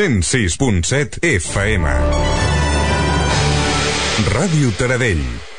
106.7 FM. Ràdio Taradell.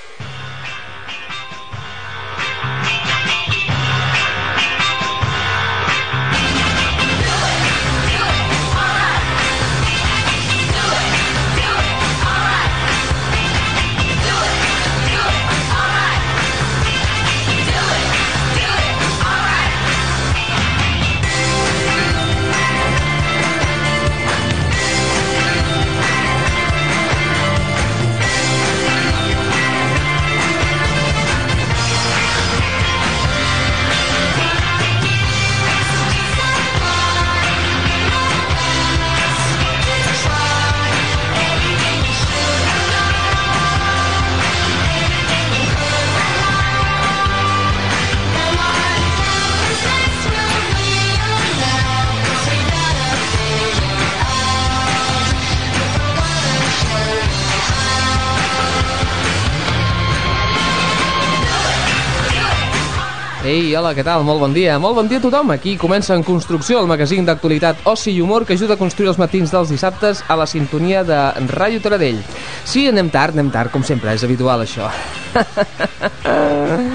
Hola, què tal? Molt bon dia. Molt bon dia a tothom. Aquí comença En Construcció, el magazín d'actualitat, oci i humor que ajuda a construir els matins dels dissabtes a la sintonia de Ràdio Taradell. Sí, anem tard, anem tard, com sempre, és habitual això.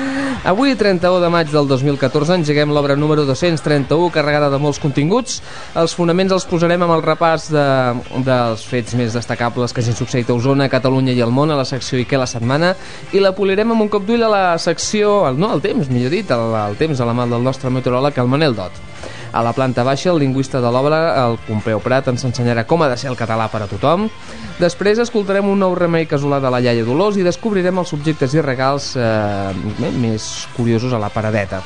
Avui, 31 de maig del 2014, engeguem l'obra número 231, carregada de molts continguts. Els fonaments els posarem amb el repàs de, dels fets més destacables que hagin succeït a Osona, Catalunya i el món a la secció I què la setmana i la polirem amb un cop d'ull a la secció, no, al temps, millor dit, al, al temps a la mà del nostre meteoròleg, el Manel Dot. A la planta baixa, el lingüista de l'obra, el Pompeu Prat, ens ensenyarà com ha de ser el català per a tothom. Després escoltarem un nou remei casolà de la iaia Dolors i descobrirem els subjectes i regals eh, més curiosos a la paradeta.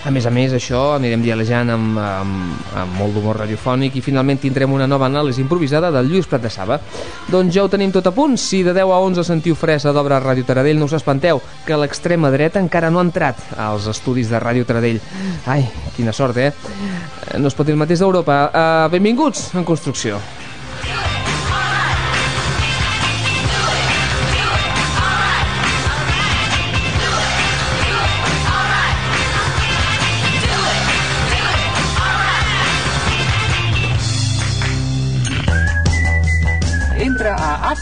A més a més, això anirem dialejant amb, amb, amb molt d'humor radiofònic i finalment tindrem una nova anàlisi improvisada del Lluís Prat de Saba. Doncs ja ho tenim tot a punt. Si de 10 a 11 sentiu fresa d'obra a Ràdio Taradell, no us espanteu, que l'extrema dreta encara no ha entrat als estudis de Ràdio Taradell. Ai, quina sort, eh? No es pot dir el mateix d'Europa. Uh, benvinguts en construcció.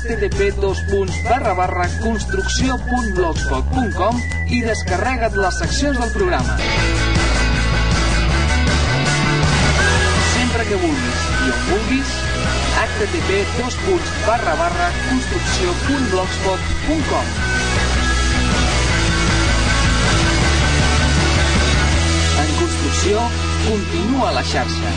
Http construcció.blogspot.com i descarrega't les seccions del programa. Sempre que vulguis i on vulguis, http construcció.blogspot.com En construcció, continua la xarxa.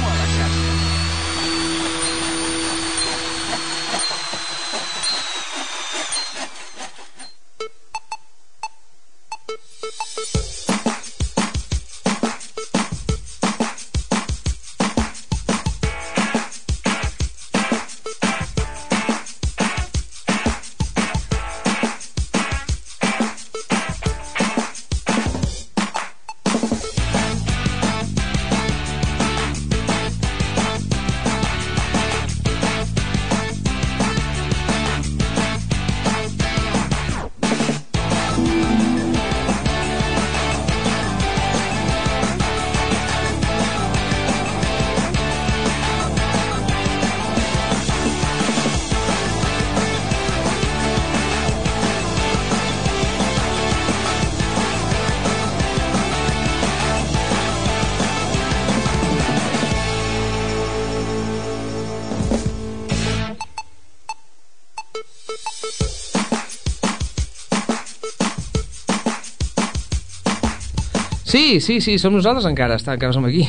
Sí, sí, sí, som nosaltres encara, està, encara som aquí.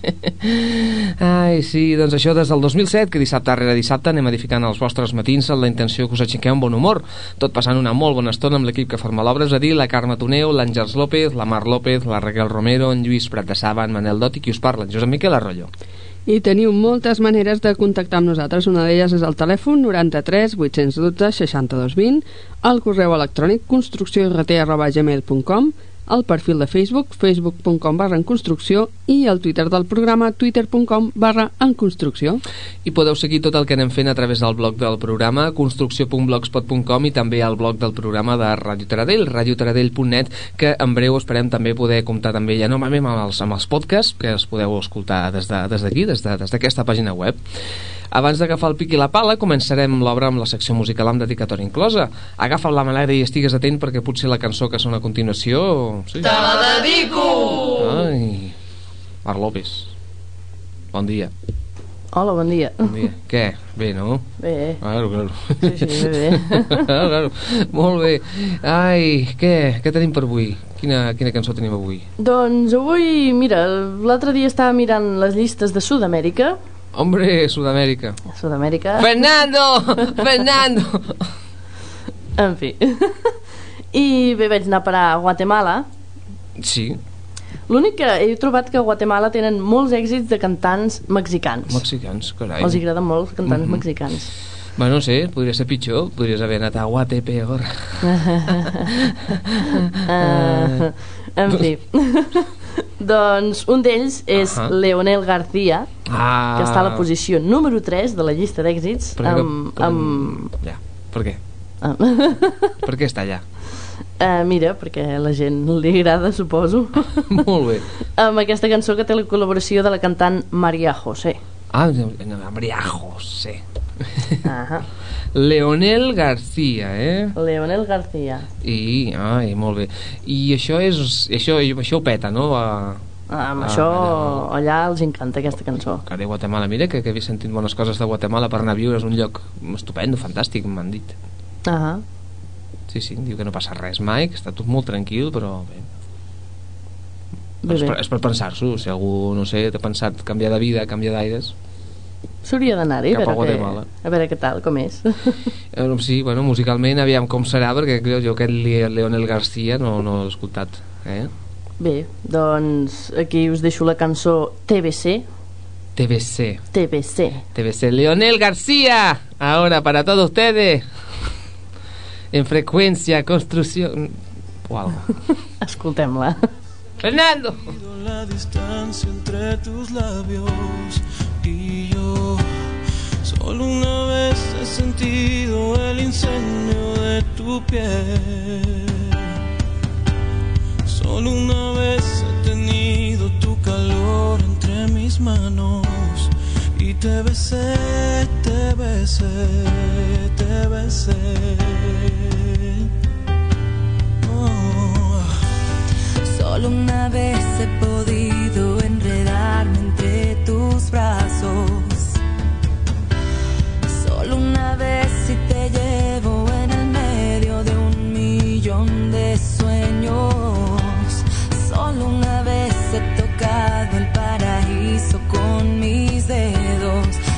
Ai, sí, doncs això des del 2007, que dissabte rere dissabte anem edificant els vostres matins amb la intenció que us aixequeu amb bon humor, tot passant una molt bona estona amb l'equip que forma l'obra, és a dir, la Carme Toneu, l'Àngels López, la Mar López, la Raquel Romero, en Lluís Prat de Saba, en Manel Dot i qui us parla, en Josep Miquel Arroyo. I teniu moltes maneres de contactar amb nosaltres. Una d'elles és el telèfon 93 812 62 20, el correu electrònic construcciórt.gmail.com, el perfil de Facebook, facebook.com barra en construcció i el Twitter del programa, twitter.com barra en construcció. I podeu seguir tot el que anem fent a través del blog del programa, construcció.blogspot.com i també al blog del programa de Ràdio Taradell, radiotaradell.net, que en breu esperem també poder comptar també ja normalment amb els, amb els podcasts, que els podeu escoltar des d'aquí, de, des d'aquesta de, des pàgina web. Abans d'agafar el pic i la pala, començarem l'obra amb la secció musical amb dedicatòria inclosa. Agafa la malera i estigues atent perquè potser la cançó que sona a continuació... Sí? Te la dedico! Ai, Marc López. Bon dia. Hola, bon dia. Bon dia. Què? Bé, no? Bé. Claro, claro. Sí, sí, bé, bé. claro, claro. Molt bé. Ai, què? Què tenim per avui? Quina, quina cançó tenim avui? Doncs avui, mira, l'altre dia estava mirant les llistes de Sud-amèrica Hombre, Sudamèrica. Sudamèrica. Fernando! Fernando! en fi. I bé, vaig anar a parar a Guatemala. Sí. L'únic que he trobat que a Guatemala tenen molts èxits de cantants mexicans. Mexicans, carai. Els agraden molt els cantants mm -hmm. mexicans. Bueno, no sé, podria ser pitjor. Podries haver anat a Guatepeor. uh, en fi. Doncs un d'ells és uh -huh. Leonel García, ah. que està a la posició número 3 de la llista d'èxits. Amb, com... amb... Ja, per què? Ah. per què està allà? Uh, mira, perquè la gent li agrada, suposo. Molt bé. amb aquesta cançó que té la col·laboració de la cantant Maria José. Ah, Maria José. Uh -huh. Leonel García, eh? Leonel García. I, ai, molt bé. I això és... Això, això ho peta, no? A, Ah, amb ah, això allà, allà els encanta aquesta cançó. Carai, Guatemala, mira que, que havia sentit bones coses de Guatemala per anar a viure, és un lloc estupendo, fantàstic, m'han dit. Uh -huh. Sí, sí, diu que no passa res mai, que està tot molt tranquil, però bé. bé, és, bé. per, és per pensar-s'ho, si algú, no sé, t'ha pensat canviar de vida, canviar d'aires... S'hauria d'anar-hi a, veure què, a veure què tal, com és. Eh, sí, bueno, musicalment aviam com serà, perquè jo aquest Leonel García no, no l'he escoltat. Eh? Bé, doncs aquí us deixo la cançó TBC. TBC. TBC. TBC. Leonel García, ahora para todos ustedes. En frecuencia, construcción... O algo. Escoltem-la. Fernando. La distancia entre tus labios y. Solo una vez he sentido el incendio de tu piel. Solo una vez he tenido tu calor entre mis manos. Y te besé, te besé, te besé. Oh. Solo una vez he podido enredarme entre tus brazos. Vez si te llevo en el medio de un millón de sueños. Solo una vez he tocado el paraíso con mis dedos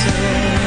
said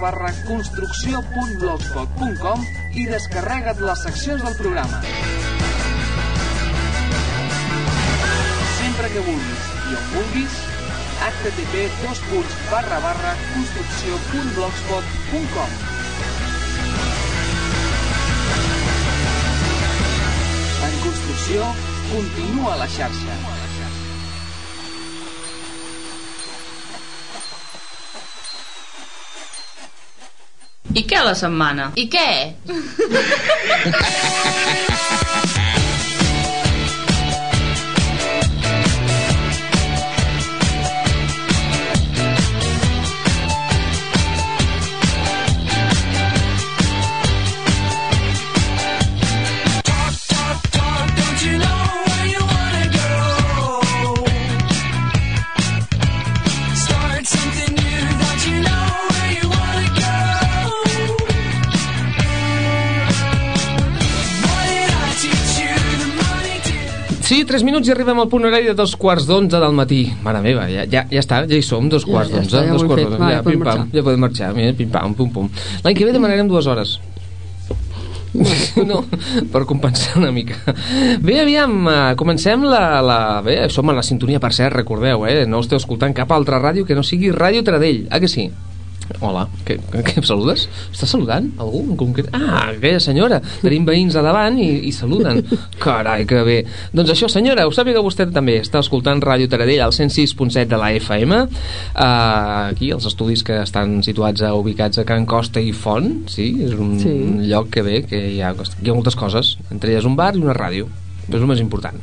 http construcció.blogspot.com i descarrega't les seccions del programa. Sempre que vulguis i on vulguis, http construcció.blogspot.com En construcció, continua la xarxa. I què la setmana? I què? 3 minuts i arribem al punt horari de dos quarts d'onze del matí. Mare meva, ja, ja, ja està, ja hi som, dos Ja, quarts ja d'onze. està, ja dos quarts d'onze, ja, ja podem pim pam, ja podem marxar, mira, pim pam, pum pum. L'any que ve demanarem dues hores. no, per compensar una mica. Bé, aviam, eh, comencem la, la... Bé, som a la sintonia, per cert, recordeu, eh? No esteu escoltant cap altra ràdio que no sigui Ràdio Taradell, ah que sí? Hola, què, què em saludes? Estàs saludant algú en concret? Ah, aquella senyora. Tenim veïns a davant i, i saluden. Carai, que bé. Doncs això, senyora, ho sàpiga vostè també. Està escoltant Ràdio Taradell al 106.7 de la FM. Uh, aquí, els estudis que estan situats a, ubicats a Can Costa i Font. Sí, és un Sí. lloc que bé, que hi ha, hi ha moltes coses. Entre elles un bar i una ràdio. És el més important.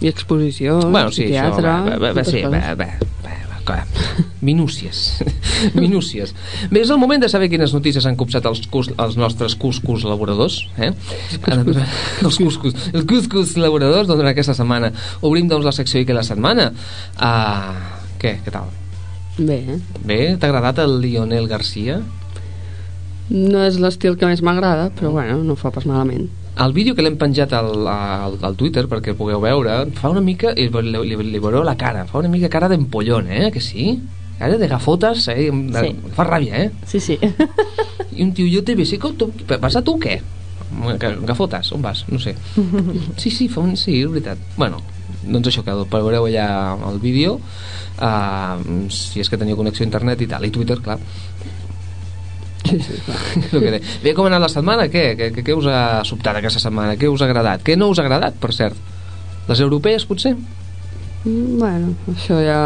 I exposicions, Bueno, sí, i teatre... això, va, va, va, sí, va, va, clar. minúcies minúcies bé, és el moment de saber quines notícies han copsat els, cus, els nostres cuscus laboradors eh? els cuscus els cuscus laboradors doncs, aquesta setmana obrim doncs la secció i que la setmana uh, què, què tal? Bé, eh? bé, t'ha agradat el Lionel Garcia? no és l'estil que més m'agrada, però bueno, no fa pas malament. El vídeo que l'hem penjat al, al, al Twitter perquè pugueu veure fa una mica, li, li, li veureu la cara fa una mica cara d'empollón, eh, que sí? cara de gafotes, eh? De, Sí. fa ràbia, eh? Sí, sí. I un tio, jo sí, com tu, vas a tu què? Ga- Gafotes, on vas? No sé. Sí, sí, fa un, sí, és veritat. Bueno, doncs això, que el veureu allà al vídeo, uh, si és que teniu connexió a internet i tal, i Twitter, clar. Sí, que. Bé, com ha anat la setmana? Què? Què, què, què us ha sobtat aquesta setmana? Què us ha agradat? Què no us ha agradat, per cert? Les europees, potser? Mm, Bueno, això ja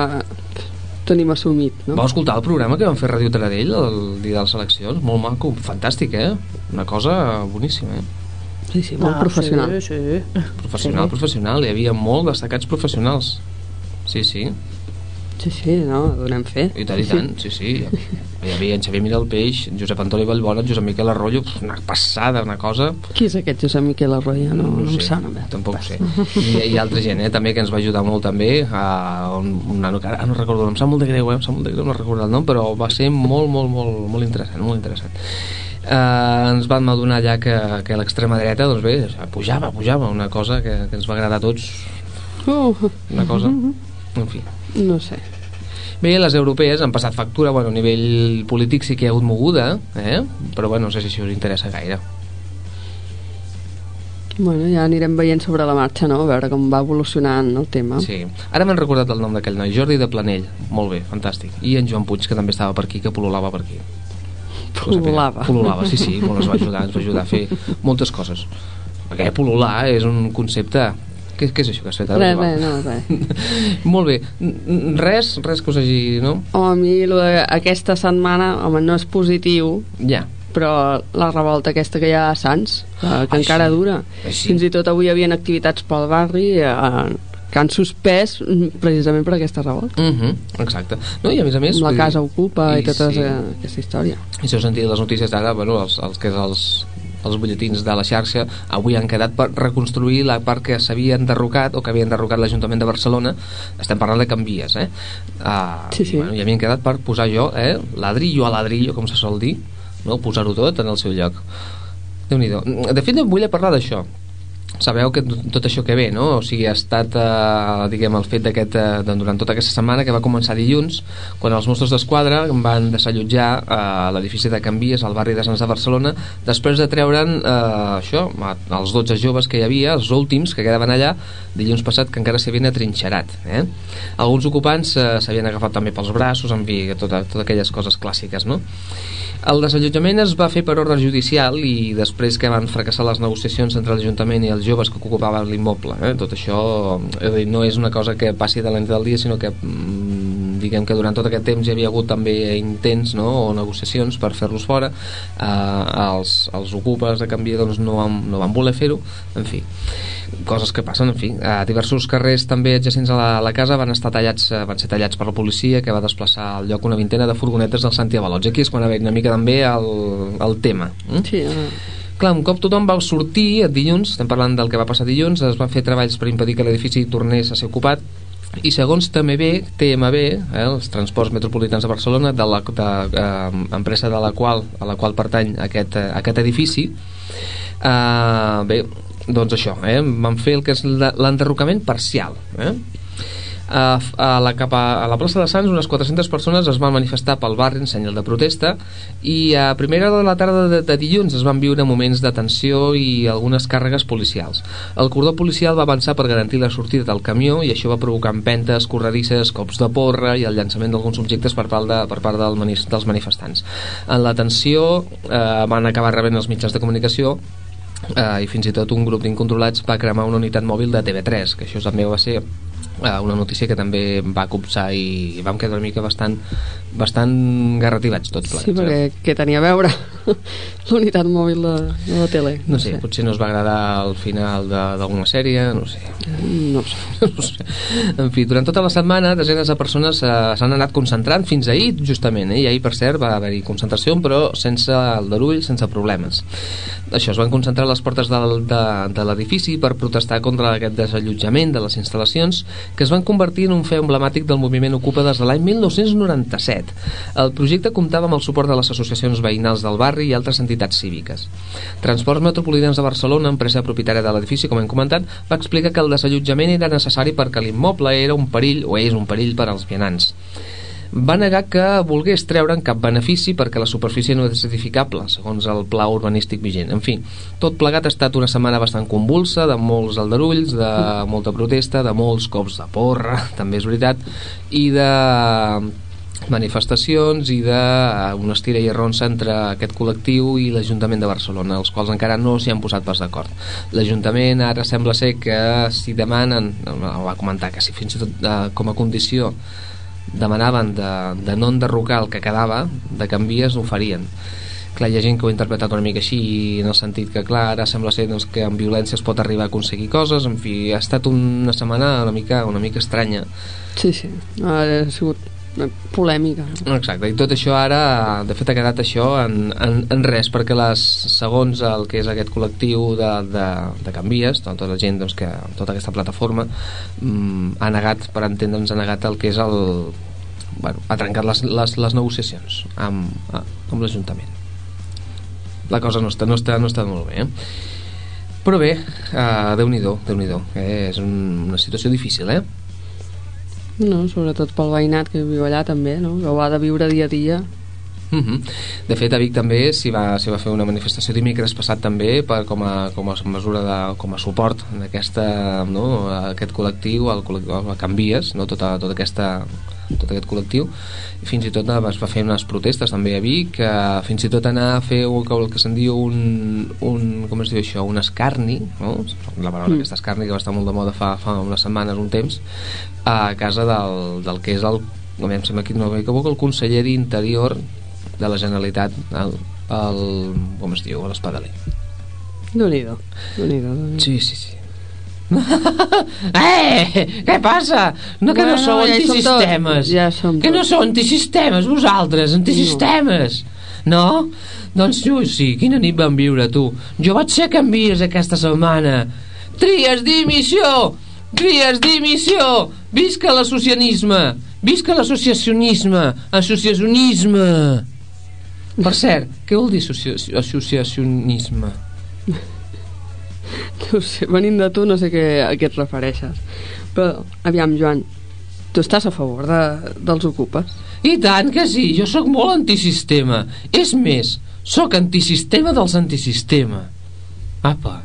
tenim assumit, no? Vau escoltar el programa que vam fer a Ràdio Taradell el dia de les eleccions? Molt maco, fantàstic, eh? Una cosa boníssima, eh? Sí, sí, molt Ah, professional. Sí, sí. Professional, Sí. professional. Hi havia molt destacats professionals. Sí, sí. Sí, sí, no, donem fe. I tant, i tant. Sí, sí. Hi havia en Xavier Miralpeix, en Josep Antoni Vallbona, en Josep Miquel Arroyo, una passada, una cosa... Qui és aquest Josep Miquel Arroyo? No, no, em sé, sona bé. tampoc ho sé. I, I altra gent, eh, també, que ens va ajudar molt també, a un, un nano que ara no recordo, em sap molt de greu, eh, em sap molt de greu, no recordo el nom, però va ser molt, molt, molt, molt interessant, molt interessant. Uh, ens van adonar ja que, que l'extrema dreta doncs bé, pujava, pujava una cosa que, que ens va agradar a tots Uh, una cosa en fi no sé. Bé, les europees han passat factura, bueno, a nivell polític sí que hi ha hagut moguda, eh? però bueno, no sé si això us interessa gaire. Bueno, ja anirem veient sobre la marxa, no? A veure com va evolucionant el tema. Sí. Ara m'han recordat el nom d'aquell noi, Jordi de Planell. Molt bé, fantàstic. I en Joan Puig, que també estava per aquí, que pol·lulava per aquí. Pol·lulava. Pol·lulava, sí, sí, molt ens va ajudar, ens va ajudar a fer moltes coses. Perquè pol·lular és un concepte... Què, què és això que has fet ara? Res, res, no, res. Molt bé. Res, res que us hagi... No? Home, a mi lo de aquesta setmana, home, no és positiu, Ja. però la revolta aquesta que hi ha a Sants, que, que Ai, encara sí. dura. Ai, sí. Fins i tot avui hi havia activitats pel barri eh, que han suspès mm, precisament per aquesta revolta. Uh -huh, exacte. No, i a més a més... La casa ocupa i, tota sí. sí. aquesta història. I si heu sentit les notícies d'ara, bueno, els, els, que és els, els butlletins de la xarxa avui han quedat per reconstruir la part que s'havia enderrocat o que havia enderrocat l'Ajuntament de Barcelona estem parlant de canvies eh? uh, Sí, sí. I, bueno, i havien quedat per posar jo eh? ladrillo a ladrillo com se sol dir no? posar-ho tot en el seu lloc déu nhi De fet, vull parlar d'això sabeu que tot això que ve, no? O sigui, ha estat, eh, diguem, el fet d'aquest, eh, durant tota aquesta setmana, que va començar dilluns, quan els Mossos d'Esquadra van desallotjar eh, l'edifici de Canvies, al barri de Sants de Barcelona, després de treure'n eh, això, els 12 joves que hi havia, els últims que quedaven allà, dilluns passat, que encara s'havien atrinxerat. Eh? Alguns ocupants eh, s'havien agafat també pels braços, en fi, totes tot aquelles coses clàssiques, no? El desallotjament es va fer per ordre judicial i després que van fracassar les negociacions entre l'Ajuntament i els joves que ocupaven l'immoble. Eh? Tot això dir, no és una cosa que passi de la nit del dia, sinó que mm, diguem que durant tot aquest temps hi havia hagut també intents no? o negociacions per fer-los fora eh, els, els ocupes de canvi doncs, no, van, no van voler fer-ho en fi coses que passen, en fi. A diversos carrers també adjacents a la, a la casa van estar tallats, eh, van ser tallats per la policia que va desplaçar al lloc una vintena de furgonetes del Santi Avalots. Aquí és quan haver una mica també el, el tema. Mm? Sí, uh... Clar, un cop tothom va sortir el dilluns, estem parlant del que va passar dilluns, es van fer treballs per impedir que l'edifici tornés a ser ocupat i segons TMB, TMB eh, els Transports Metropolitans de Barcelona de la de, eh, empresa de la qual, a la qual pertany aquest, eh, aquest edifici eh, bé, doncs això, eh? van fer el que és l'enderrocament parcial eh? A, a, la, cap a, a la plaça de Sants unes 400 persones es van manifestar pel barri en senyal de protesta i a primera hora de la tarda de, de dilluns es van viure moments de tensió i algunes càrregues policials. El cordó policial va avançar per garantir la sortida del camió i això va provocar empentes, corredisses, cops de porra i el llançament d'alguns objectes per part, de, per part del dels manifestants. En la tensió eh, van acabar rebent els mitjans de comunicació eh, i fins i tot un grup d'incontrolats va cremar una unitat mòbil de TV3 que això també va ser eh, una notícia que també va copsar i vam quedar una mica bastant bastant garrativats tots plegats. Sí, perquè eh? què tenia a veure l'unitat mòbil de, de la tele? No, no sé, sé, potser no es va agradar al final d'alguna sèrie, no sé. No sé. no sé. En fi, durant tota la setmana desenes de persones eh, s'han anat concentrant fins ahir, justament, eh? i ahir, per cert, va haver-hi concentració, però sense el darull, sense problemes. Això, es van concentrar a les portes del, de, de l'edifici per protestar contra aquest desallotjament de les instal·lacions que es van convertir en un fe emblemàtic del moviment Ocupa des de l'any 1997. El projecte comptava amb el suport de les associacions veïnals del barri i altres entitats cíviques. Transports Metropolitans de Barcelona, empresa propietària de l'edifici, com hem comentat, va explicar que el desallotjament era necessari perquè l'immoble era un perill o és un perill per als vianants va negar que volgués treure'n cap benefici perquè la superfície no és edificable, segons el pla urbanístic vigent. En fi, tot plegat ha estat una setmana bastant convulsa, de molts aldarulls, de molta protesta, de molts cops de porra, també és veritat, i de manifestacions i d'un estira i arronsa entre aquest col·lectiu i l'Ajuntament de Barcelona, els quals encara no s'hi han posat pas d'acord. L'Ajuntament ara sembla ser que si demanen, va comentar, que si fins i tot eh, com a condició demanaven de, de no enderrocar el que quedava de canvies ho farien. Clar, hi ha gent que ho ha interpretat una mica així en el sentit que clar, ara sembla ser doncs, que amb violència es pot arribar a aconseguir coses en fi, ha estat una setmana una mica, una mica estranya. Sí, sí, ha sigut polèmica. Exacte, i tot això ara, de fet ha quedat això en, en, en res, perquè les, segons el que és aquest col·lectiu de, de, de canvies, tota la gent doncs, que tota aquesta plataforma mm, ha negat, per entendre'ns, ha negat el que és el... Bueno, ha trencat les, les, les negociacions amb, amb l'Ajuntament. La cosa no està, no està, no està molt bé, eh? Però bé, uh, Déu-n'hi-do, déu nhi eh? és un, una situació difícil, eh? No, sobretot pel veïnat que viu allà també, no? que ho ha de viure dia a dia. Uh -huh. De fet, a Vic també s'hi va, va fer una manifestació dimecres passat també per, com, a, com a mesura de, com a suport d'aquesta no, aquest col·lectiu, el col·lectiu, el Canvies, no, tota, tota aquesta tot aquest col·lectiu. I fins i tot es va fer unes protestes també a Vic que fins i tot anar a fer el que, el que se'n diu un, un com es diu això, un escarni no? la paraula mm. aquesta escarni que va estar molt de moda fa, fa unes setmanes, un temps a casa del, del que és el no em sembla que no m'equivoco, el conseller d'Interior de la Generalitat el, el com es diu, l'Espadaler. Déu-n'hi-do sí, sí, sí eh, què passa? No que bueno, no sou ja antisistemes ja som que no sou antisistemes vosaltres, antisistemes no? no? Doncs jo sí, quina nit vam viure tu jo vaig ser canvies aquesta setmana tries dimissió tries dimissió visca l'associacionisme visca l'associacionisme associacionisme per cert, què vol dir associacionisme? No sé, venint de tu no sé què, a què et refereixes. Però, aviam, Joan, tu estàs a favor de, dels ocupes? I tant que sí, jo sóc molt antisistema. És més, sóc antisistema dels antisistema. Apa.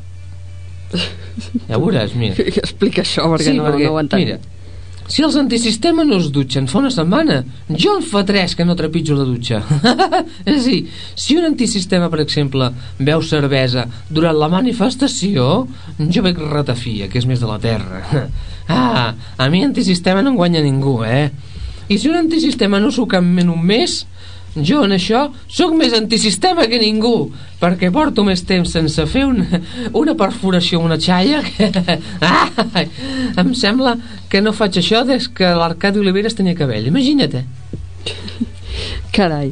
Ja veuràs, mira. Explica això, perquè, sí, no, perquè no ho entenc. Mira, si els antisistema no es dutxen fa una setmana, jo en fa tres que no trepitjo la dutxa. és a dir, si un antisistema, per exemple, veu cervesa durant la manifestació, jo veig ratafia, que és més de la terra. ah, a mi antisistema no em guanya ningú, eh? I si un antisistema no s'ho en un mes, jo en això sóc més antisistema que ningú, perquè porto més temps sense fer una, una perforació una xalla que... Ah, em sembla que no faig això des que l'Arcadi Oliveres tenia cabell. Imagina't, eh? Carai,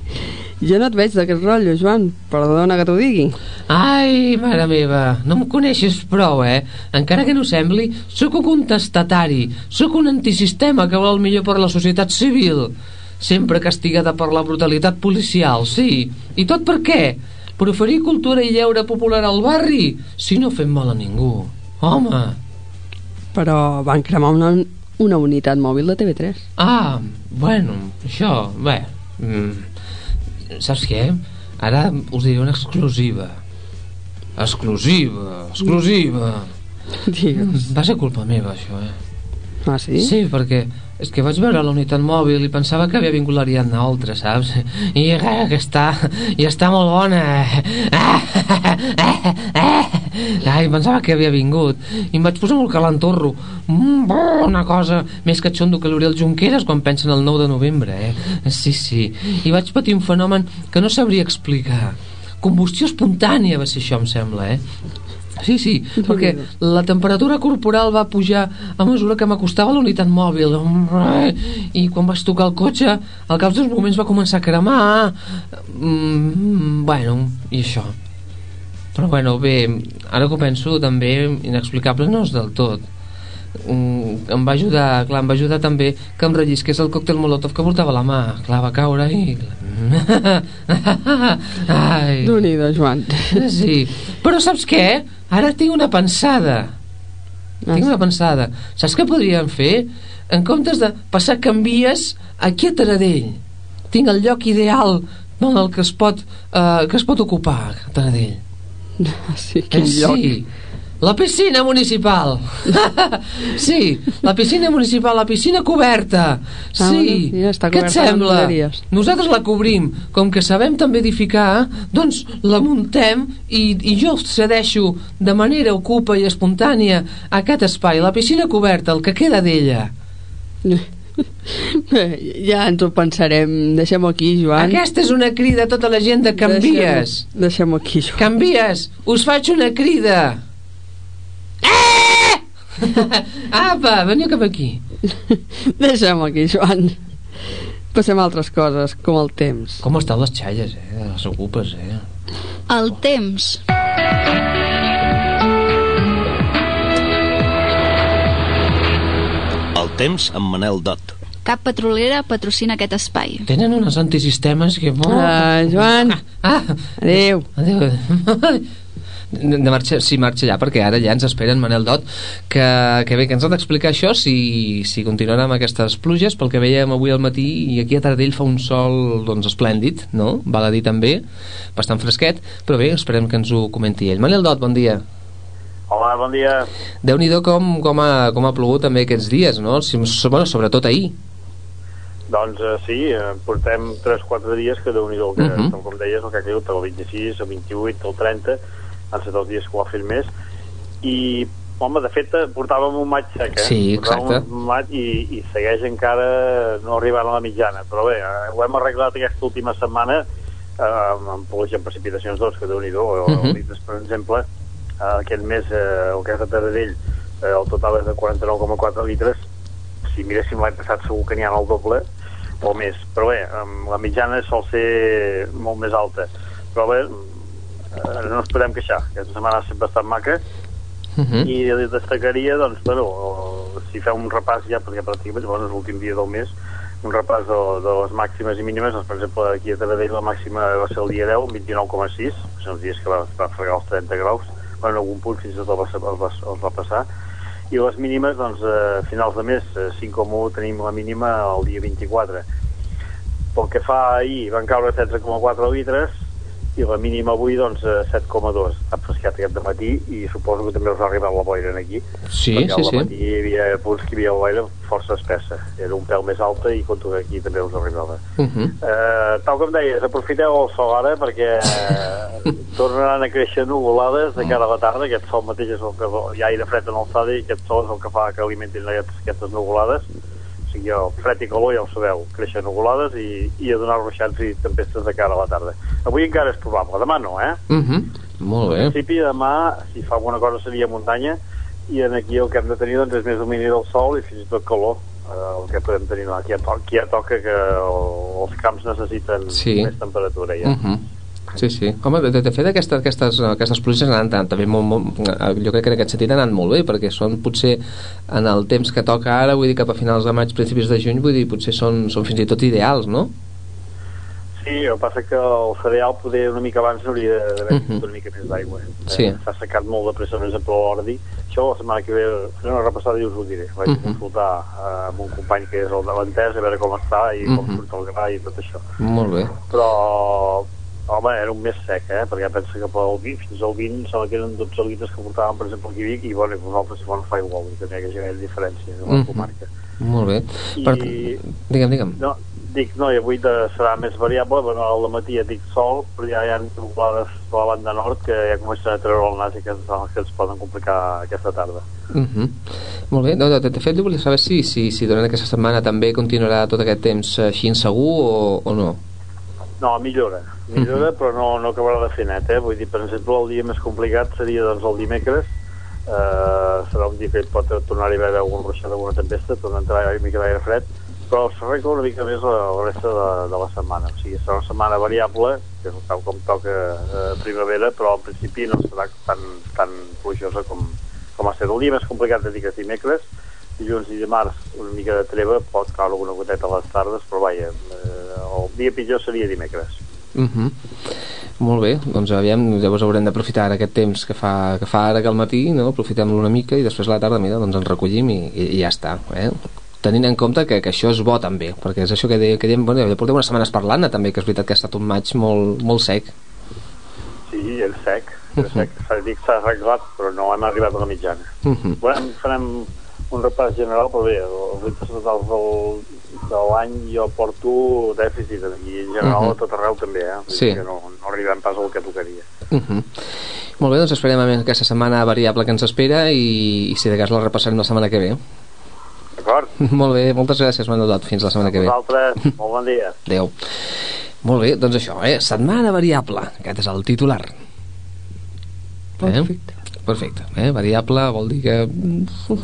jo no et veig d'aquest rotllo, Joan. Perdona que t'ho digui. Ai, mare meva, no em coneixes prou, eh? Encara que no sembli, sóc un contestatari, sóc un antisistema que vol el millor per la societat civil sempre castigada per la brutalitat policial, sí. I tot per què? Per oferir cultura i lleure popular al barri, si no fem mal a ningú. Home! Però van cremar una, una unitat mòbil de TV3. Ah, bueno, això, bé... Mm, saps què? Ara us diré una exclusiva. Exclusiva, exclusiva. Digues. Va ser culpa meva, això, eh? Ah, sí? Sí, perquè és que vaig veure la unitat mòbil i pensava que havia vingut l'Ariadna Oltra, saps? I eh, que està, i està molt bona. Ai, pensava que havia vingut. I em vaig posar molt calentorro. Mm, una cosa més catxondo que l'Oriol Junqueras quan pensa en el 9 de novembre, eh? Sí, sí. I vaig patir un fenomen que no sabria explicar. Combustió espontània va ser això, em sembla, eh? Sí, sí, perquè la temperatura corporal va pujar a mesura que m'acostava a la unitat mòbil. I quan vaig tocar el cotxe al cap dels moments va començar a cremar. Mm, bueno, i això. Però bueno, bé, ara que ho penso també inexplicable no és del tot mm, em va ajudar clar, em va ajudar també que em rellisqués el còctel molotov que portava la mà clar, va caure i Ai. déu nhi Joan sí, però saps què? Ara tinc una pensada. Ah, tinc una pensada. Saps què podríem fer? En comptes de passar canvies aquí a Taradell. Tinc el lloc ideal en el que es pot, eh, que es pot ocupar, a Taradell. Sí, quin eh, lloc. Sí. La piscina municipal. sí, la piscina municipal, la piscina coberta. Ah, Sí, bueno, ja està què et sembla? Nosaltres la cobrim, com que sabem també edificar, doncs la muntem i, i jo cedeixo de manera ocupa i espontània aquest espai, la piscina coberta, el que queda d'ella. Ja ens ho pensarem. Deixem-ho aquí, Joan. Aquesta és una crida a tota la gent de Canvies. Deixem-ho deixem aquí, Joan. Canvies, us faig una crida. Eh! Apa, veniu cap aquí. Deixem-ho aquí, Joan. Passem a altres coses, com el temps. Com estan les xalles, eh? Les ocupes, eh? El temps. El temps amb Manel Dot. Cap petrolera patrocina aquest espai. Tenen unes antisistemes que... Ah, Joan. Ah, Adéu. adéu. De, marxa, sí, marxa ja, perquè ara ja ens esperen Manel Dot, que, que bé, que ens ha d'explicar això si, si continuarà amb aquestes pluges, pel que veiem avui al matí, i aquí a Taradell fa un sol doncs, esplèndid, no? Val a dir també, bastant fresquet, però bé, esperem que ens ho comenti ell. Manel Dot, bon dia. Hola, bon dia. Déu-n'hi-do com, com, ha, com ha plogut també aquests dies, no? Si, bueno, sobretot ahir. Doncs eh, sí, eh, portem 3-4 dies que déu nhi que, uh Mhm. -huh. com deies, el que ha caigut el 26, el 28, el 30, han estat els dies que ho ha fet més, i, home, de fet, portàvem un maig sec, eh? Sí, Portàvem exacte. un maig i, i segueix encara no arribant a la mitjana, però bé, eh, ho hem arreglat aquesta última setmana eh, amb, amb pluja en precipitacions, doncs, que déu nhi o, Mhm. uh litres, per exemple, eh, aquest mes, eh, el que és de Taradell, eh, el total és de 49,4 litres, si miréssim l'any passat segur que n'hi ha el doble o més, però bé, la mitjana sol ser molt més alta però bé, eh, no ens podem queixar. Aquesta setmana ha estat bastant maca. Uh -huh. i destacaria, doncs, bueno, si feu un repàs ja, perquè pràcticament bueno, és l'últim dia del mes, un repàs de, de les màximes i mínimes, doncs, per exemple, aquí a Taradell la màxima va ser el dia 10, 29,6, que són els dies que va, va fregar els 30 graus, bueno, en algun punt fins i tot els va, els va, els va passar, i les mínimes, doncs, a finals de mes, eh, 5,1 tenim la mínima el dia 24. Pel que fa ahir, van caure 16,4 litres, i la mínima avui doncs eh, 7,2 ha frescat aquest matí i suposo que també us ha arribat la boira aquí. Sí, perquè sí, al sí. matí hi havia punts que hi havia la boira força espessa. Era un pèl més alta i conto que aquí també us arribava. Uh -huh. eh, tal com deies, aprofiteu el sol ara perquè eh, tornaran a créixer nuvolades de cara a la tarda. Aquest sol mateix és el que hi ha aire fred en alçada i aquest sol és el que fa que alimentin aquestes, aquestes nuvolades sigui, el fred i calor ja ho sabeu, creixen nuvolades i, i a donar ruixats i tempestes de cara a la tarda. Avui encara és probable, demà no, eh? Uh -huh. Molt En bé. principi, demà, si fa alguna cosa seria muntanya i en aquí el que hem de tenir doncs, és més domini del sol i fins i tot calor eh, el que podem tenir no, aquí, ja to aquí ja toca que el, els camps necessiten Sí. més temperatura ja. Uh -huh. Sí, sí. Home, de, de fet, aquestes, aquestes, aquestes pluges han anat també molt, molt, jo crec que en aquest sentit han anat molt bé, perquè són potser en el temps que toca ara, vull dir, cap a finals de maig, principis de juny, vull dir, potser són, són fins i tot ideals, no? Sí, el que passa que el cereal poder una mica abans hauria d'haver Mhm. uh una mica més d'aigua. Sí. Eh, S'ha secat molt de pressa, per exemple, l'ordi. Això la setmana que ve faré una repassada i us ho diré. Vaig Mhm. consultar eh, amb un company que és el de l'entès, a veure com està i com Mhm. surt el gra i tot això. Molt bé. però home, era un mes sec, eh? perquè pensa que pel 20, fins al 20 sembla que eren 12 litres que portàvem, per exemple, aquí a Vic, i bueno, i vosaltres si no fa igual, i que no hi ha gaire diferència en la Mhm. comarca. Molt bé. I- Per... Digue'm, digue'm. No, dic, no, i avui de, serà més variable, bueno, al matí ja dic sol, però ja hi ha nublades a la banda nord que ja comencen a treure el nas i que, que ens poden complicar aquesta tarda. Uh -huh. Molt bé, no, de, de fet jo volia saber si, si, si durant aquesta setmana també continuarà tot aquest temps així insegur o, o no. No, millora, millora, però no, no acabarà de fer net, eh? Vull dir, per exemple, el dia més complicat seria doncs, el dimecres, eh, serà un dia que pot tornar-hi a haver algun ruixat, alguna tempesta, torna a entrar una mica d'aire fred, però s'arregla una mica més la, la resta de, de la setmana. O sigui, serà una setmana variable, que és tal com toca eh, primavera, però al principi no serà tan, tan plujosa com, com ha estat. El dia més complicat de dir que és dimecres, dilluns i dimarts una mica de treva, pot caure alguna goteta a les tardes, però vaja, eh, el dia pitjor seria dimecres. Uh -huh. Molt bé, doncs aviam, llavors haurem d'aprofitar ara aquest temps que fa, que fa ara que al matí, no? aprofitem-lo una mica i després a la tarda, mira, doncs ens recollim i, i, i ja està, eh? tenint en compte que, que això és bo també, perquè és això que, deia, que dèiem, bueno, ja portem unes setmanes parlant també, que és veritat que ha estat un maig molt, molt sec. Sí, és sec, és sec. Que s'ha arreglat, però no hem arribat a la mitjana. Uh -huh. Bueno, farem un repàs general, però bé, els reptes totals del, de l'any jo porto dèficit i en general Mhm. a tot arreu també, eh? Vull Sí. Que no, no arribem pas al que tocaria. Uh -huh. Molt bé, doncs esperem a més aquesta setmana variable que ens espera i, i si de cas la repassarem la setmana que ve. D'acord? Molt bé, moltes gràcies Manel Dot, fins la setmana que ve. Vosaltres, molt bon dia. Adéu. Molt bé, doncs això, eh? Setmana variable. Aquest és el titular. Perfecte. Eh? Perfecte. Eh? Variable vol dir que...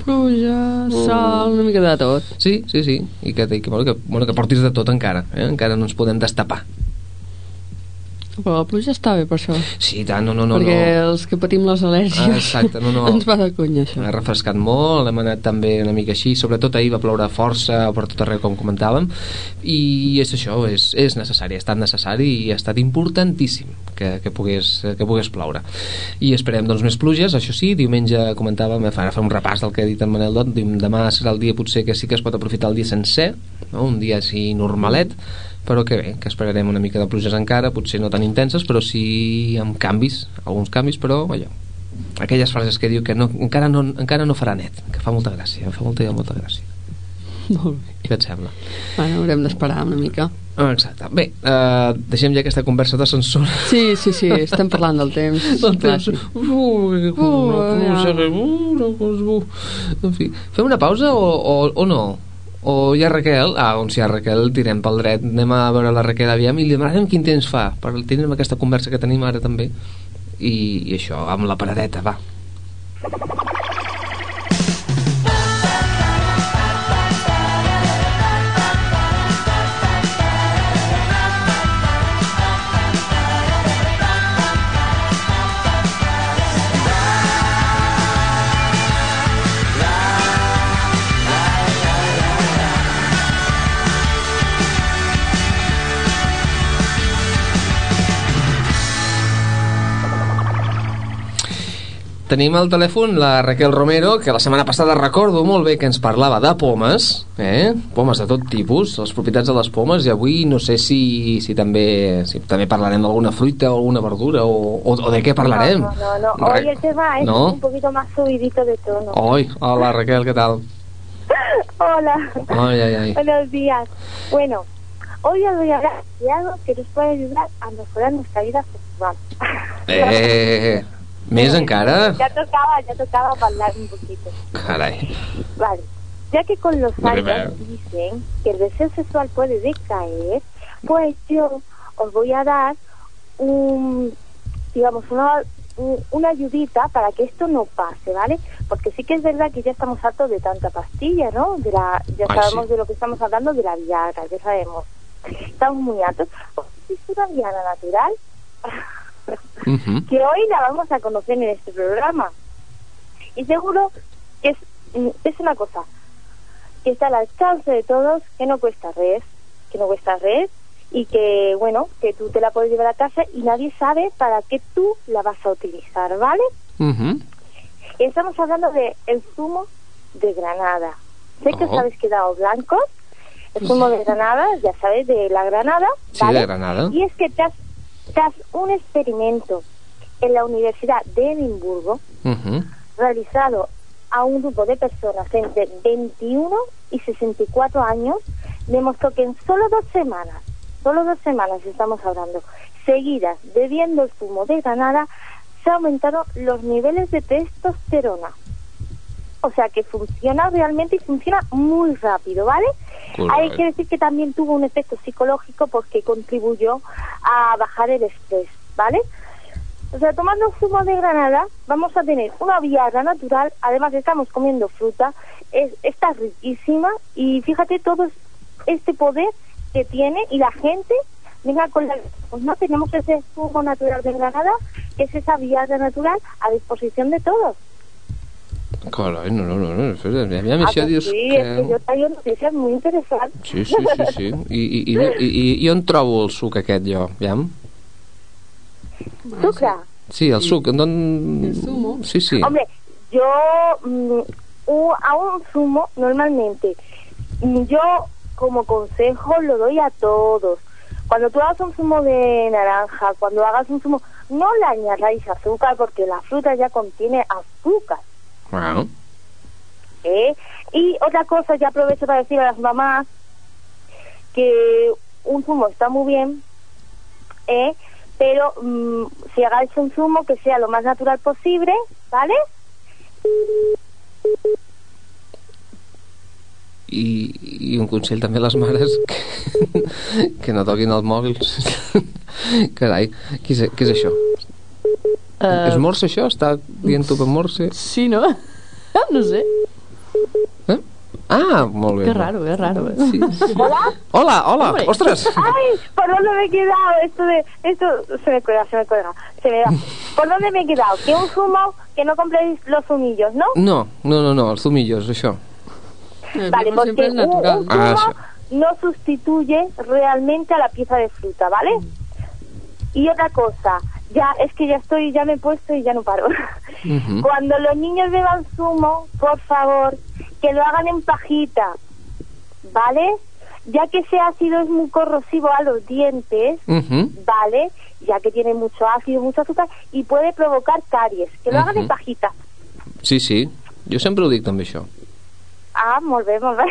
Pluja, sol, una mica de tot. Sí, sí, sí. I que, i que, bueno, que, bueno, que portis de tot encara. Eh? Encara no ens podem destapar. Però la pluja està bé per això. Sí, tant, no, no, no. perquè no. els que patim les al·lèrgies Ah, exacte, no, no. ens va de conya això. ha refrescat molt, hem anat també una mica així, sobretot ahir va ploure força per tot arreu com comentàvem i és això, és, és necessari ha estat necessari i ha estat importantíssim que, que, pogués, que pogués ploure i esperem doncs més pluges això sí, diumenge comentàvem ara fer un repàs del que ha dit en Manel Dot demà serà el dia potser que sí que es pot aprofitar el dia sencer no? un dia així normalet però que bé, que esperarem una mica de pluges encara, potser no tan intenses, però sí amb canvis, alguns canvis, però allò, aquelles frases que diu que no, encara, no, encara no farà net, que fa molta gràcia, em fa molta, molta gràcia. Molt bé. Què et sembla? Bueno, haurem d'esperar una mica. Ah, exacte. Bé, uh, deixem ja aquesta conversa d'ascensor. Sí, sí, sí, estem parlant del temps. Del temps. Uh, ja. uh, no, uh. En fi, fem una pausa o, o, o no? O hi ha Raquel? Ah, doncs hi ha Raquel, tirem pel dret. Anem a veure la Raquel aviam i li demanem quin temps fa. Per tindrem aquesta conversa que tenim ara també. I, i això, amb la paradeta, va. Tenim al telèfon la Raquel Romero, que la setmana passada recordo molt bé que ens parlava de pomes, eh? pomes de tot tipus, les propietats de les pomes, i avui no sé si, si, també, si també parlarem d'alguna fruita o alguna verdura, o, o, o de què parlarem. No, no, no. no. Hoy el tema es ¿No? un poquito más subidito de tono. Hoy, hola Raquel, ¿qué tal? Hola. Ay, ay, ay. Buenos días. Bueno, hoy os voy a hablar de algo que nos puede ayudar a mejorar nuestra vida sexual. Eh, més encara? Ya tocaba, ya tocaba hablar un poquito. Carai. Vale. Ya que con los años dicen que el deseo sexual puede decaer, pues yo os voy a dar un, digamos, una, un- una ayudita para que esto no pase, ¿vale? Porque sí que es verdad que ya estamos hartos de tanta pastilla, ¿no? De la, ya Ay, sabemos sí. de lo que estamos hablando de la Viagra, ya sabemos. Estamos muy hartos. Pues existe una Viagra natural que hoy la vamos a conocer en este programa. Y seguro que es, mm, es una cosa que está al alcance de todos, que no cuesta res, que no cuesta res, y que, bueno, que tú te la puedes llevar a casa y nadie sabe para qué tú la vas a utilizar, ¿vale? Y estamos hablando de el zumo de granada. Sé que os Oh. habéis quedado blancos. El zumo de granada, ya sabes, de la granada. Sí, ¿vale? de Granada. Y es que tras, tras un experimento en la Universidad de Edimburgo, realizado a un grupo de personas entre 21 y 64 años, demostró que en solo dos semanas, solo dos semanas estamos hablando, seguidas bebiendo el zumo de granada, se aumentaron los niveles de testosterona. O sea que funciona realmente y funciona muy rápido, ¿vale? Hay que decir que también tuvo un efecto psicológico porque contribuyó a bajar el estrés, ¿vale? O sea, tomando zumo de granada vamos a tener una viagra natural, además estamos comiendo fruta, es, está riquísima y fíjate todo es- este poder que tiene y la gente, venga con la... Pues no tenemos ese zumo natural de granada, que es esa viagra natural a disposición de todos. Carai, no, no, no, no. espera, Aviam, Ah, això que dius sí, que... es que yo traigo noticias muy interesantes. Sí, sí, sí, sí. I, i, i, i, i on trobo el suc aquest, jo? Aviam. Sucra. Sí, el suc. D'on... Sí, sí. Hombre, yo mm, u- a un zumo normalmente, mm, yo como consejo lo doy a todos. Cuando tú hagas un zumo de naranja, cuando hagas un zumo, no le añadáis azúcar porque la fruta ya contiene azúcar. Wow. ¿eh? Y otra cosa, ya aprovecho para decir a las mamás que un zumo está muy bien, ¿eh? pero mm, si hagáis un zumo que sea lo más natural posible, ¿vale? I, i un consell també a les mares que, que no toquin el mòbil carai, què és, què és això? Eh, és morse això? està dient tu per morse? Sí, no? no sé. ah, molt bé Qué raro, qué raro. ¿eh? Sí. ¿Hola? hola, hola, Hombre. ostres Ay, ¿por dónde me he quedado? Esto de, esto se me cuelga, se me cuelga, se me da. ¿Por dónde me he quedado? Que un zumo, que no compréis los zumillos, ¿no? no, no, no, no, els zumillos, això Vale, porque un, un zumo Ah, això. no sustituye realmente a la pieza de fruta, ¿vale? Y otra cosa, ya es que ya estoy, ya me he puesto y ya no paro. Cuando los niños beban zumo, por favor, que lo hagan en pajita, ¿vale? Ya que ese ácido es muy corrosivo a los dientes. ¿vale? Ya que tiene mucho ácido, mucho azúcar y puede provocar caries. Que lo hagan en pajita. sí, sí, jo sempre ho dic també això Ah, molt bé, molt bé.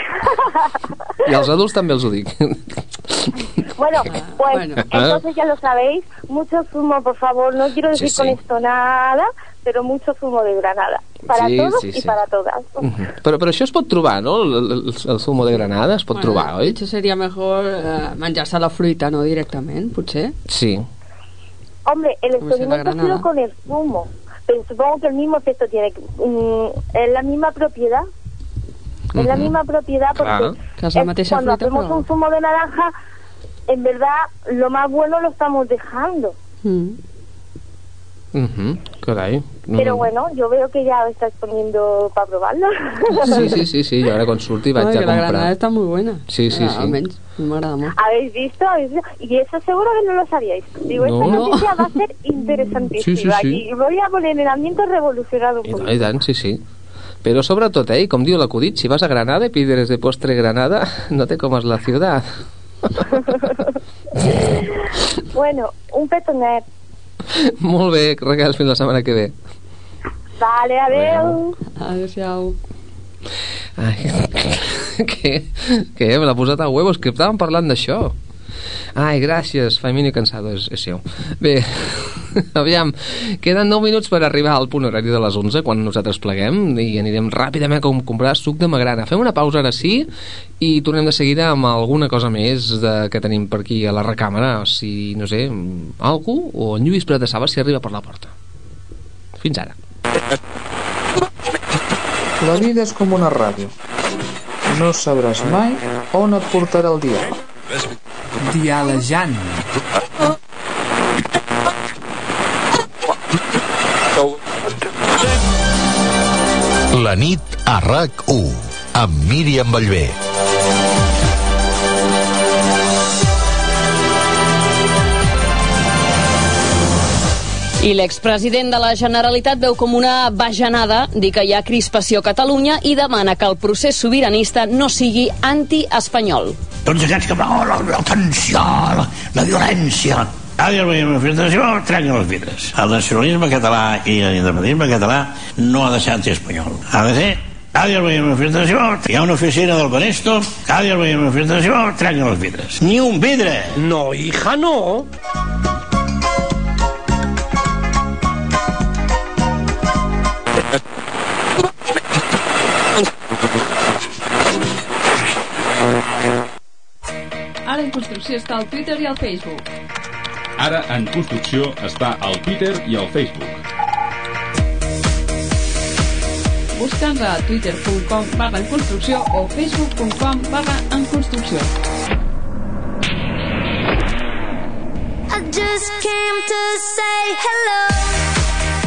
i als adults també els ho dic Bueno, pues entonces ya lo sabéis, mucho zumo, por favor, no quiero decir sí. con esto nada, pero mucho zumo de granada, para Sí, todos sí, y sí. para todas. Mhm. però, però això es pot trobar, no? El, el, el zumo de granada es pot trobar, De oi? sería mejor eh, la fruita, no directament, potser. Sí. Hombre, el la experimento ha sido granada. con el zumo, pero supongo que el mismo efecto tiene, mm, es la misma propiedad, es la misma propiedad porque Claro, es cuando fruita, hacemos però- un zumo de naranja, en verdad lo más bueno lo estamos dejando. Mm. Mhm. Pero bueno, yo veo que ya lo estás poniendo para probarlo. Sí, sí, sí, sí, ara quan surti vaig Ay, a que la comprar. granada está muy buena. Sí, sí, Ah, sí. m'agrada molt. ¿Habéis visto? ¿Habéis visto? Y eso seguro que no lo sabíais. Digo, No. esta noticia va a ser interesantísima. Sí, sí, sí. Y voy a poner el ambiente revolucionado un poco. no, I tant, sí, sí. Però sobretot, eh, i com diu l'acudit, si vas a Granada y pides de postre Granada, no te comas la ciudad. Bueno, un petonet. Molt bé, regals fins la setmana que ve. Vale, adeu. Adéu-siau. Ai, què? Què? Me l'ha posat a huevos, que estàvem parlant d'això. Ai, gràcies, Famini Cansado, és, és seu. Bé, aviam, queden 9 minuts per arribar al punt horari de les 11, quan nosaltres pleguem, i anirem ràpidament a com- comprar suc de magrana. Fem una pausa ara sí, i tornem de seguida amb alguna cosa més de, que tenim per aquí a la recàmera, si, no sé, algú, o en Lluís Prat de Saba si arriba per la porta. Fins ara. La vida és com una ràdio. No sabràs mai on et portarà el diàleg. Dialejant. La nit a RAC1 amb Míriam Bellver. I l'expresident de la Generalitat veu com una bajanada dir que hi ha crispació a Catalunya i demana que el procés sobiranista no sigui anti-espanyol. Tots aquests que oh, la, la tensió, la, la violència. Cada dia veiem una manifestació, trenquen els vidres. El nacionalisme català i l'independentisme català no ha de ser antiespanyol. Ha de ser cada dia veiem una manifestació, hi ha una oficina del Banesto, cada dia veiem una manifestació, trenquen els vidres. Ni un vidre! No, hija, no! Ara en construcció està al Twitter i al Facebook. Ara en construcció està al Twitter i al Facebook. Busca'ns a twitter.com barra en construcció o facebook.com barra en construcció. I just came to say hello.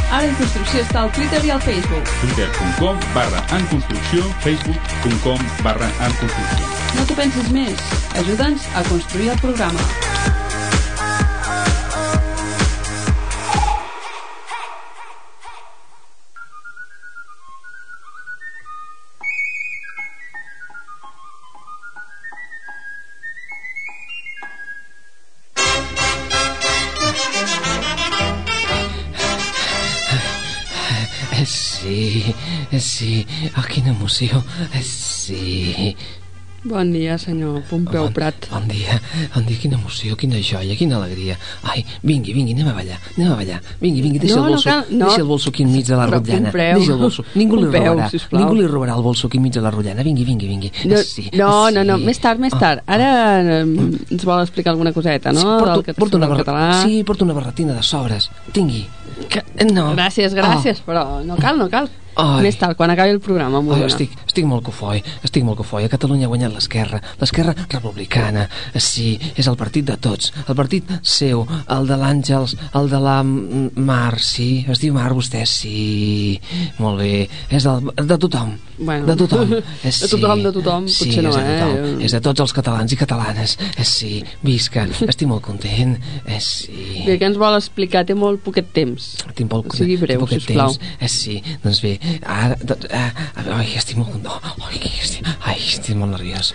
Ara en construcció està al Twitter i al Facebook. twitter.com barra en construcció, facebook.com barra en construcció. No t'ho pensis més. Ajuda'ns a construir el programa. Sí, sí. Oh, quina emoció. Sí. Bon dia, senyor Pompeu bon, Prat. Bon dia, bon dia, quina emoció, quina joia, quina alegria. Ai, vingui, vingui, anem a ballar, anem a ballar. Vingui, vingui, deixa No, el no bolso, cal- no. deixa el bolso aquí enmig de la Però rotllana. compreu. Deixa el bolso, ningú li robarà, sisplau. ningú li robarà el bolso aquí enmig de la rotllana. Vingui, vingui, vingui. No, Eh, sí, no, eh, no, no, sí. més tard, més Ah, tard. Ara ens vol explicar alguna coseta, no? Sí, porto, porto una barra... català. Sí, porto una barretina de sobres. Tingui. Que... No. Gràcies, gràcies, però no cal, no cal. Ai. Més tard, quan acabi el programa, dona. estic, estic molt cofoi, estic molt cofoi. A Catalunya ha guanyat l'esquerra, l'esquerra republicana. Sí, és el partit de tots. El partit seu, el de l'Àngels, el de la Mar, sí. Es diu Mar, vostè, sí. Molt bé. És del, de tothom. Bueno. de tothom. Eh, De sí. tothom, de tothom, Sí, potser no, és de tothom. eh? És de tots els catalans i catalanes. Eh, sí, visca. Estic molt content. Eh, sí. Bé, què ens vol explicar? Té molt poquet temps. Tinc poc, Sigui breu, tinc poquet sisplau. temps. Eh, sí, doncs bé, ara, eh, ai, estic molt content. Ai, estic, ai, estic molt nerviós.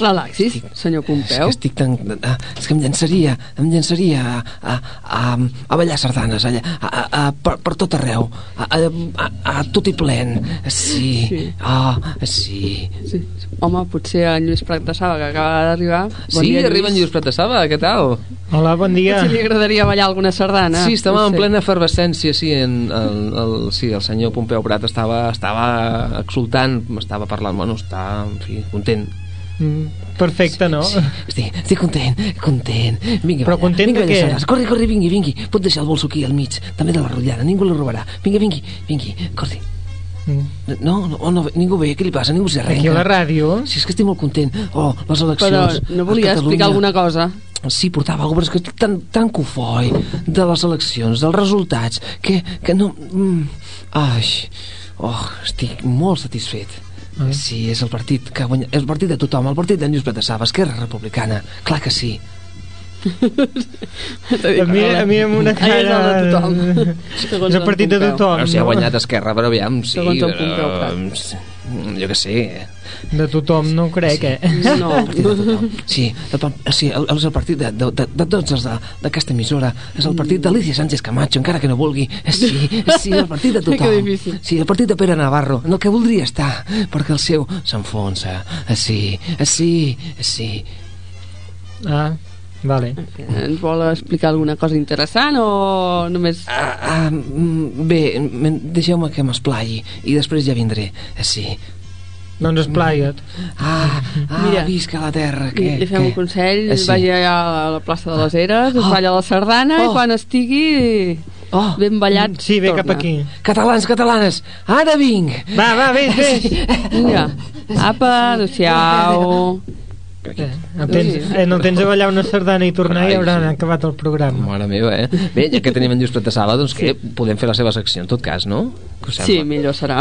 Relaxis, senyor Pompeu. És que estic tan... eh, És que em llançaria, em llançaria a, a, a, a ballar sardanes, allà, a, a, a, per, per tot arreu, a, a, a, a tot i plen. Sí, Sí. ah, sí. Sí. Home, potser en Lluís Prat de Saba, que acaba d'arribar. Bon sí, dia, arriba en Lluís Prat de Saba, què tal? Hola, bon dia. Potser li agradaria ballar alguna sardana. Sí, estàvem no en sé. plena efervescència, sí, en, el, el, sí, el senyor Pompeu Prat estava, estava exultant, estava parlant, bueno, està, en fi, content. Mm, perfecte, no? Sí, estic, estic content, content. Vingui, Però content de balla, què? Sardes. Corri, corri, vingui, vingui. Pot deixar el bolso aquí al mig, també de la rotllana, ningú li robarà. Vingui, vingui, vingui, corri. No, no, oh, no, ningú ve, què li passa? Ningú s'arrenca. Aquí a la ràdio? Sí, és que estic molt content. Oh, les Però eleccions. no a volia explicar alguna cosa. Sí, portava alguna cosa, però que estic tan, tan cofoi de les eleccions, dels resultats, que, que no... Mm, ai, oh, estic molt satisfet. Ah. Sí, és el partit que guanya, és el partit de tothom, el partit d'en Lluís Patassava, Esquerra Republicana, clar que sí. A mi, a mi amb una cara... Ahí és el de tothom. És el partit de tothom, o sigui, ha guanyat Esquerra, però aviam, sí. Segons el Pompeu però, jo que sé. De tothom no ho crec, eh? No. Partit de tothom. Sí, el, pa- sí, el, és el partit de, de, de, de tots els d'aquesta emissora. És el partit d'Alicia Sánchez Camacho, encara que no vulgui. Sí, sí, el partit de tothom. Sí, el partit de Pere Navarro, en el que voldria estar, perquè el seu s'enfonsa. Sí, sí, sí. Ah, vale. Ens vol explicar alguna cosa interessant o només... Ah, ah, mm, bé, deixeu-me que m'esplai i després ja vindré. Sí. Doncs esplaia't. Ah, ah Mira, visca la terra. Que, li fem que... un consell, Eh, sí. sí. vagi allà a la plaça de les Eres, es Oh. balla la sardana i Oh. quan estigui Oh. ben ballat Sí, ve torna. cap aquí. Catalans, catalanes, ara vinc! Va, va, vés, vés. Vinga, apa, Eh, el tens, eh, no el tens a ballar una sardana i tornar i Carai, hauran sí. acabat el programa. Mare meva, eh? Bé, ja que tenim en Lluís Pratessala, doncs que podem fer la seva secció en tot cas, no? Què Sí, millor serà.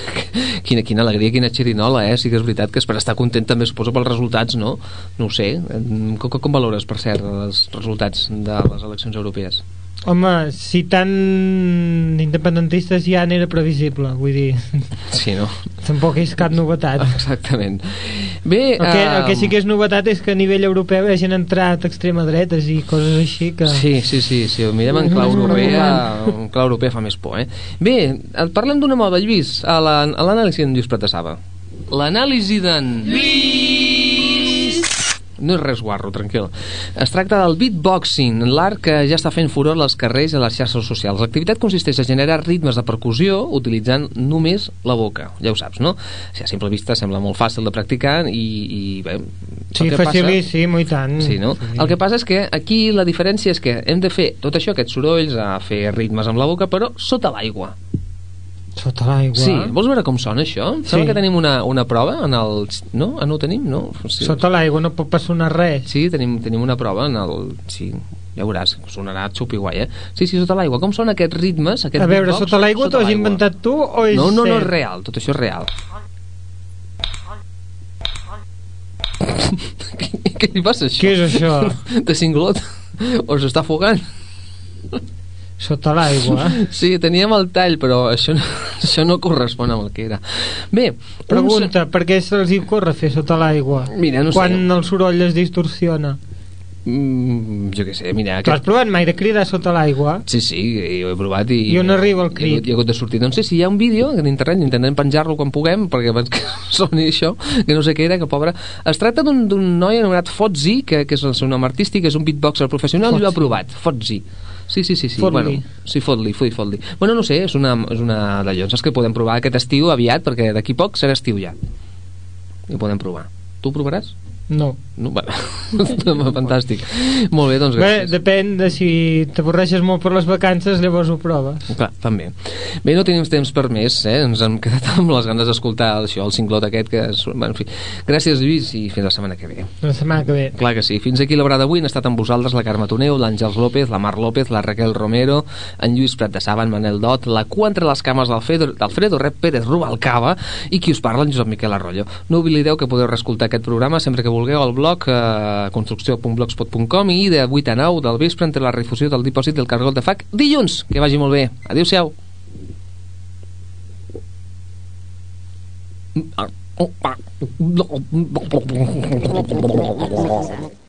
Quina, quina alegria, quina xerinola, eh? Sí que és veritat que és per estar content també, suposo, pels resultats, no? No ho sé. Com, com, com valores, per cert, els resultats de les eleccions europees? Home, si tan independentistes ja n'era previsible, vull dir, Sí, no? tampoc és cap novetat. Exactament. Bé, El que, el que ehm, sí que és novetat és que a nivell europeu hagin entrat extrema dretes i coses així que... Sí, sí, sí, sí, ho mirem en clau europea, en clau europea fa més por, eh? Bé, et parlem d'una moda, Lluís, a la- l'anàlisi d'en Lluís Pratessava. L'anàlisi d'en... No és res guarro, tranquil. Es tracta del beatboxing, l'art que ja està fent furor als carrers i a les xarxes socials. L'activitat consisteix a generar ritmes de percussió utilitzant només la boca. Ja ho saps, no? O sigui, a simple vista sembla molt fàcil de practicar i, i bé... Sí, que passa- facilíssim, i tant. Sí, no? El que passa és que aquí la diferència és que hem de fer tot això, aquests sorolls, a fer ritmes amb la boca, però sota l'aigua. Sota l'aigua. Sí, vols veure com sona això? Em Sembla Sí. que tenim una, una prova en el... No? Ah, no ho tenim, no? Sí. Sota l'aigua no pot sonar res. Sí, tenim, tenim una prova en el... Sí, ja veuràs, sonarà xupi guai, eh? Sí, sí, sota l'aigua. Com són aquests ritmes? Aquests A veure, sota l'aigua t'ho has inventat tu o és No, no, no és real, tot això és real. Què, què li passa, això? Què és això? De cinglot? O s'està afogant? Sota l'aigua. Sí, teníem el tall, però això no, això no correspon amb el que era. Bé, un Pregunta, per què se'ls hi corre fer sota l'aigua? Mira, no sé. Quan el soroll es distorsiona. Mm, jo què sé, mira... Tu has provat mai de cridar sota l'aigua? Sí, sí, ho he provat i... I on arriba el Hi ha, crit? hi ha hagut de sortir. No sé si hi ha un vídeo en internet, intentarem penjar-lo quan puguem, perquè abans que soni això, que no sé què era, que pobre... Es tracta d'un noi anomenat Fotzi, que, que és el seu nom artístic, és un beatboxer professional, i ho ha Fotzi. provat. Fotzi. Sí, sí, sí, sí. Fot-li. Bueno, sí, fot-li, fot-li, fot-li. Bueno, no sé, és una, és una d'allò saps que podem provar aquest estiu aviat, perquè d'aquí poc serà estiu ja. I ho podem provar. Tu ho provaràs? No. No, va. Fantàstic. Molt bé, doncs Bé, gràcies. depèn de si t'avorreixes molt per les vacances, llavors ho proves. Clar, també. Bé, no tenim temps per més, eh? Ens hem quedat amb les ganes d'escoltar això, el cinglot aquest que... És... Bueno, en fi. Gràcies, Lluís, i fins la setmana que ve. La setmana que ve. Clar que sí. Fins aquí l'obra d'avui han estat amb vosaltres la Carme Toneu, l'Àngels López, la Mar López, la Raquel Romero, en Lluís Prat de Saba, en Manel Dot, la cua entre les cames d'Alfredo, d'Alfredo Rep Pérez Rubalcaba i qui us parla, en Josep Miquel Arroyo. No oblideu que podeu reescoltar aquest programa sempre que vulgueu al blog eh, construcció.blogspot.com i de 8 a 9 del vespre entre la refusió del dipòsit del cargol de FAC dilluns. Que vagi molt bé. Adéu-siau.